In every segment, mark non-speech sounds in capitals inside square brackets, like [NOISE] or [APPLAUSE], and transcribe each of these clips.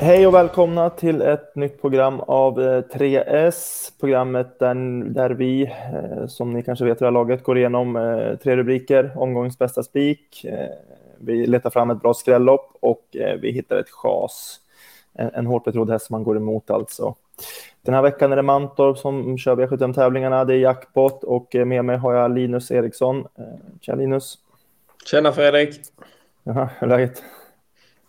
Hej och välkomna till ett nytt program av 3S. Eh, Programmet där, där vi, eh, som ni kanske vet, det här laget går igenom eh, tre rubriker. Omgångens bästa spik. Vi letar fram ett bra skrällopp och vi hittar ett chas. En, en hårt betrodd häst som man går emot alltså. Den här veckan är det Mantorp som kör V75-tävlingarna. Det är jackpot och med mig har jag Linus Eriksson. Tjena Linus! Tjena Fredrik! Jaha, hur är läget?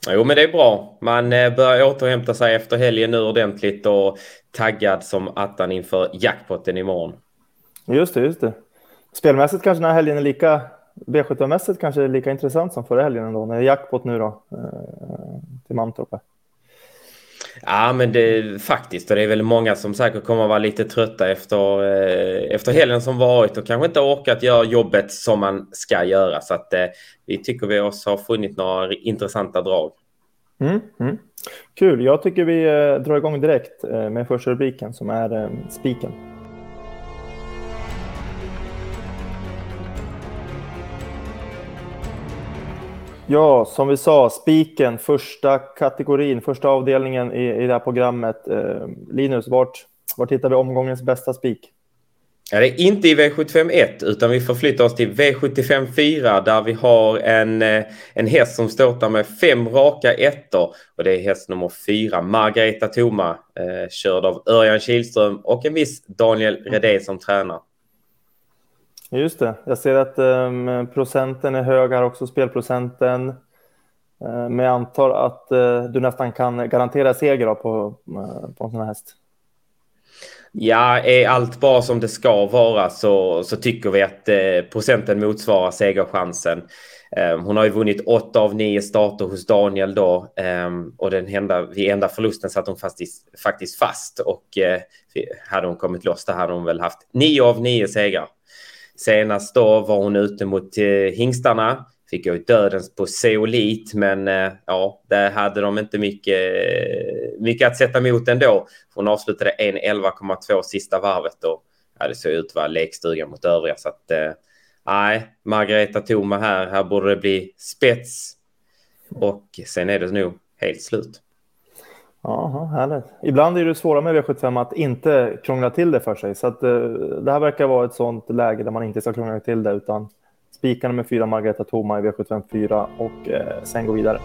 Jo, men det är bra. Man eh, börjar återhämta sig efter helgen nu ordentligt och taggad som attan inför jackpotten imorgon. Just det, just det. Spelmässigt kanske den här helgen är lika V75-mässigt kanske är lika intressant som förra helgen ändå. När det är jackpot nu då eh, till Mantorp. Ja, men det faktiskt. Och det är väl många som säkert kommer att vara lite trötta efter, eh, efter helgen som varit och kanske inte orkat göra jobbet som man ska göra. Så att eh, vi tycker vi oss har funnit några intressanta drag. Mm, mm. Kul. Jag tycker vi eh, drar igång direkt eh, med första rubriken som är eh, spiken. Ja, som vi sa, spiken, första kategorin, första avdelningen i, i det här programmet. Eh, Linus, vart, vart hittar vi omgångens bästa spik? Ja, det är inte i V751 utan vi förflyttar oss till V75 4 där vi har en, eh, en häst som ståtar med fem raka ettor och det är häst nummer fyra, Margareta Toma, eh, körd av Örjan Kihlström och en viss Daniel Redén som tränar. Just det. Jag ser att um, procenten är hög här också, spelprocenten. Uh, men jag antar att uh, du nästan kan garantera seger på, uh, på en sån här häst. Ja, är allt bra som det ska vara så, så tycker vi att eh, procenten motsvarar segerchansen. Eh, hon har ju vunnit åtta av nio starter hos Daniel då eh, och den enda, vid enda förlusten satt hon faktiskt, faktiskt fast och eh, hade hon kommit loss där hade hon väl haft nio av nio segrar. Senast då var hon ute mot eh, hingstarna. Fick gå dödens på Zeolit, men eh, ja, där hade de inte mycket, eh, mycket att sätta emot ändå. Hon avslutade 1.11,2 sista varvet och ja, det såg ut att vara lekstuga mot övriga. Så att eh, nej, Margareta Thoma här. Här borde det bli spets. Och sen är det nog helt slut. Ja, härligt. Ibland är det svåra med V75 att inte krångla till det för sig. Så att, eh, det här verkar vara ett sånt läge där man inte ska krångla till det utan spika nummer fyra Margareta Thoma i V75 4 och eh, sen gå vidare.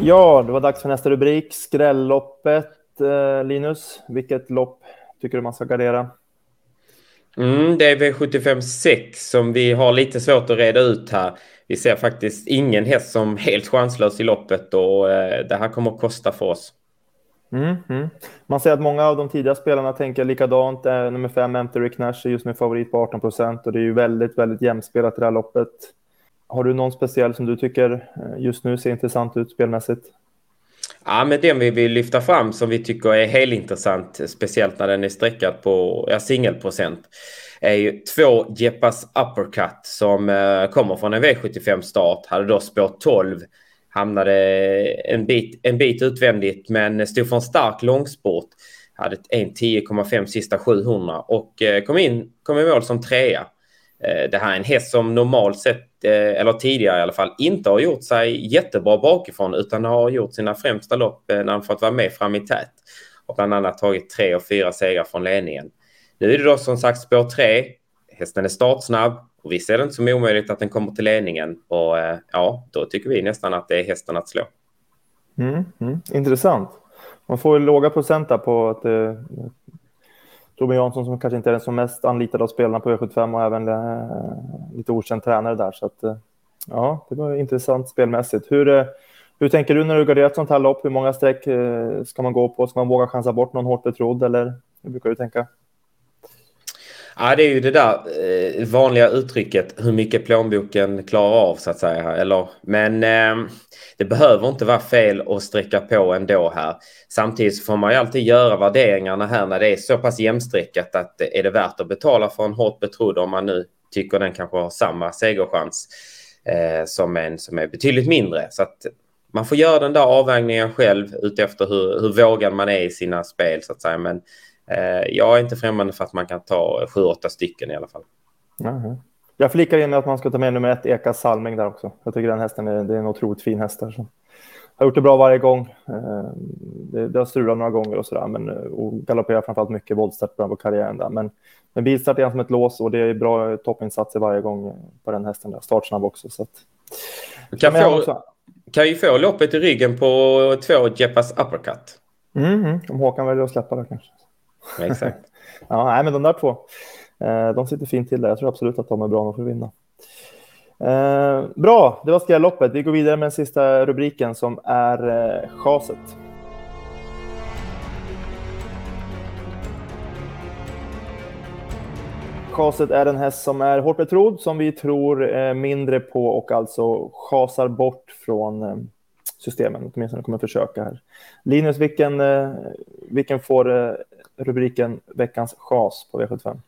Ja, det var dags för nästa rubrik. Skrälloppet. Eh, Linus, vilket lopp tycker du man ska gardera? Mm, det är V75 6 som vi har lite svårt att reda ut här vi ser faktiskt ingen häst som helt chanslös i loppet och eh, det här kommer att kosta för oss. Mm, mm. Man ser att många av de tidiga spelarna tänker likadant. Eh, nummer fem, Emtery, Knash är just nu favorit på 18 procent och det är ju väldigt, väldigt jämspelat i det här loppet. Har du någon speciell som du tycker eh, just nu ser intressant ut spelmässigt? Ja, men den vi vill lyfta fram som vi tycker är helt intressant, speciellt när den är streckad på ja, singelprocent är ju två Jeppas Uppercut som eh, kommer från en V75-start. Hade då spår 12. Hamnade en bit, en bit utvändigt men stod för en stark långsport. Hade en 10,5 sista 700 och eh, kom, in, kom i mål som trea. Eh, det här är en häst som normalt sett, eh, eller tidigare i alla fall, inte har gjort sig jättebra bakifrån utan har gjort sina främsta lopp eh, när han fått vara med fram i tät. Och bland annat tagit tre och fyra segrar från ledningen. Nu är det då som sagt spår tre, Hästen är startsnabb och vi ser det inte som omöjligt att den kommer till ledningen. Och ja, då tycker vi nästan att det är hästen att slå. Mm, mm, intressant. Man får ju låga procent på att det Torbjörn Jansson som kanske inte är den som mest anlitad av spelarna på V75 och även eh, lite okänd tränare där. Så att, eh, ja, det var intressant spelmässigt. Hur, eh, hur tänker du när du garderar ett sånt här lopp? Hur många streck ska man gå på? Ska man våga chansa bort någon hårt betrodd eller hur brukar du tänka? Ja, det är ju det där eh, vanliga uttrycket hur mycket plånboken klarar av så att säga. Eller, men eh, det behöver inte vara fel att sträcka på ändå här. Samtidigt får man ju alltid göra värderingarna här när det är så pass jämstreckat att är det värt att betala för en hårt betrodd om man nu tycker den kanske har samma segerchans eh, som en som är betydligt mindre. Så att man får göra den där avvägningen själv utefter hur, hur vågad man är i sina spel så att säga. Men jag är inte främmande för att man kan ta sju, åtta stycken i alla fall. Mm. Jag flikar in med att man ska ta med nummer ett, Eka Salming där också. Jag tycker den hästen är, det är en otroligt fin häst. Där, så. Har gjort det bra varje gång. Eh, det, det har strulat några gånger och sådär, men och galopperar framförallt mycket voltstart på karriären där. Men, men bilstart är han som ett lås och det är bra toppinsatser varje gång på den hästen där. Startsnabb också. Så att, kan, få, kan ju få loppet i ryggen på två Jeppas uppercut. Mm, mm, om Håkan väljer att släppa det kanske. Exakt. [LAUGHS] ja, nej, men de där två. Eh, de sitter fint till där. Jag tror absolut att de är bra nog för att vinna. Eh, bra, det var skrälloppet. Vi går vidare med den sista rubriken som är eh, chaset. Chaset är en häst som är hårt betrodd, som vi tror eh, mindre på och alltså chasar bort från eh, systemen. Åtminstone kommer försöka här. Linus, vilken, eh, vilken får eh, rubriken veckans chas på V75?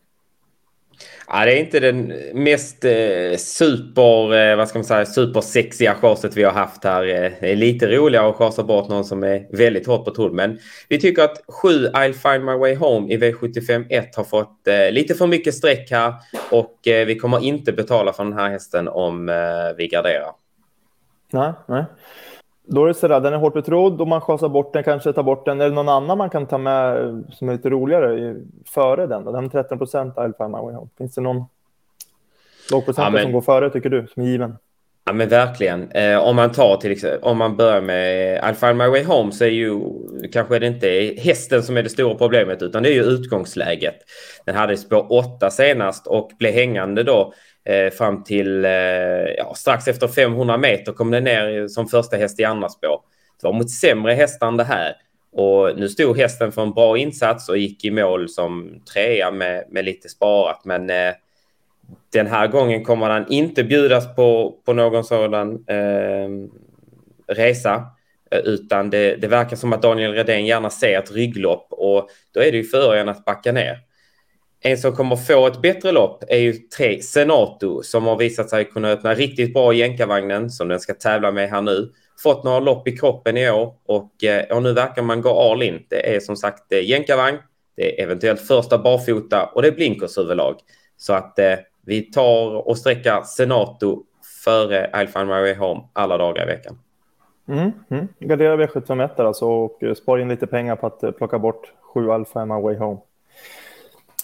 Ja, det är inte den mest eh, super, eh, vad ska man säga, supersexiga chaset vi har haft här. Eh, det är lite roligare att chasa bort någon som är väldigt hårt betrodd. Men vi tycker att 7 I'll find my way home i V75 1 har fått eh, lite för mycket streck här. Och eh, vi kommer inte betala för den här hästen om eh, vi garderar. Nej, nej. Då är det sådär, den är hårt betrodd och man chasar bort den, kanske tar bort den. Det någon annan man kan ta med som är lite roligare före den? Då? Den 13 procent I'll find my way home. Finns det någon lågprocentare ja, men... som går före tycker du, som är given? Ja men verkligen. Eh, om man tar till exempel, om man börjar med I'll find my way home så är ju kanske det inte hästen som är det stora problemet utan det är ju utgångsläget. Den hade spår 8 senast och blev hängande då eh, fram till eh, ja, strax efter 500 meter kom den ner som första häst i andra spår. Det var mot sämre hästar än det här. Och nu stod hästen för en bra insats och gick i mål som trea med, med lite sparat. Men eh, den här gången kommer han inte bjudas på, på någon sådan ehm, eh, resa. Utan det, det verkar som att Daniel Redén gärna ser ett rygglopp och då är det ju för att backa ner. En som kommer få ett bättre lopp är ju tre Senato som har visat sig kunna öppna riktigt bra i jänkarvagnen som den ska tävla med här nu. Fått några lopp i kroppen i år och, eh, och nu verkar man gå all in. Det är som sagt eh, jänkarvagn, det är eventuellt första barfota och det är blinkers överlag. Så att eh, vi tar och sträcker Senato före Alfa Mary home alla dagar i veckan. Mm, mm. Gardera V751 alltså och eh, spara in lite pengar på att plocka bort 7 Alfa way home.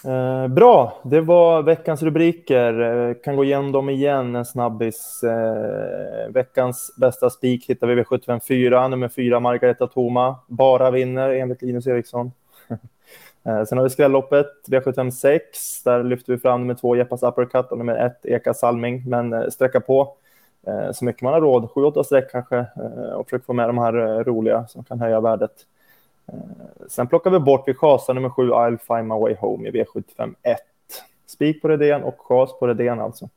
Eh, bra, det var veckans rubriker. Eh, kan gå igenom dem igen, en snabbis. Eh, veckans bästa spik hittar vi vid 754, nummer 4, Margareta Toma. Bara vinner enligt Linus Eriksson. [LAUGHS] eh, sen har vi skrälloppet, V756. Där lyfter vi fram nummer 2, Jeppas Uppercut och nummer 1, Eka Salming. Men eh, sträcka på eh, så mycket man har råd. 7-8 streck kanske eh, och försök få med de här eh, roliga som kan höja värdet. Eh, sen plockar vi bort vid chasa nummer sju, I'll find my way home i V75 1. Spik på Redén och chas på Redén alltså.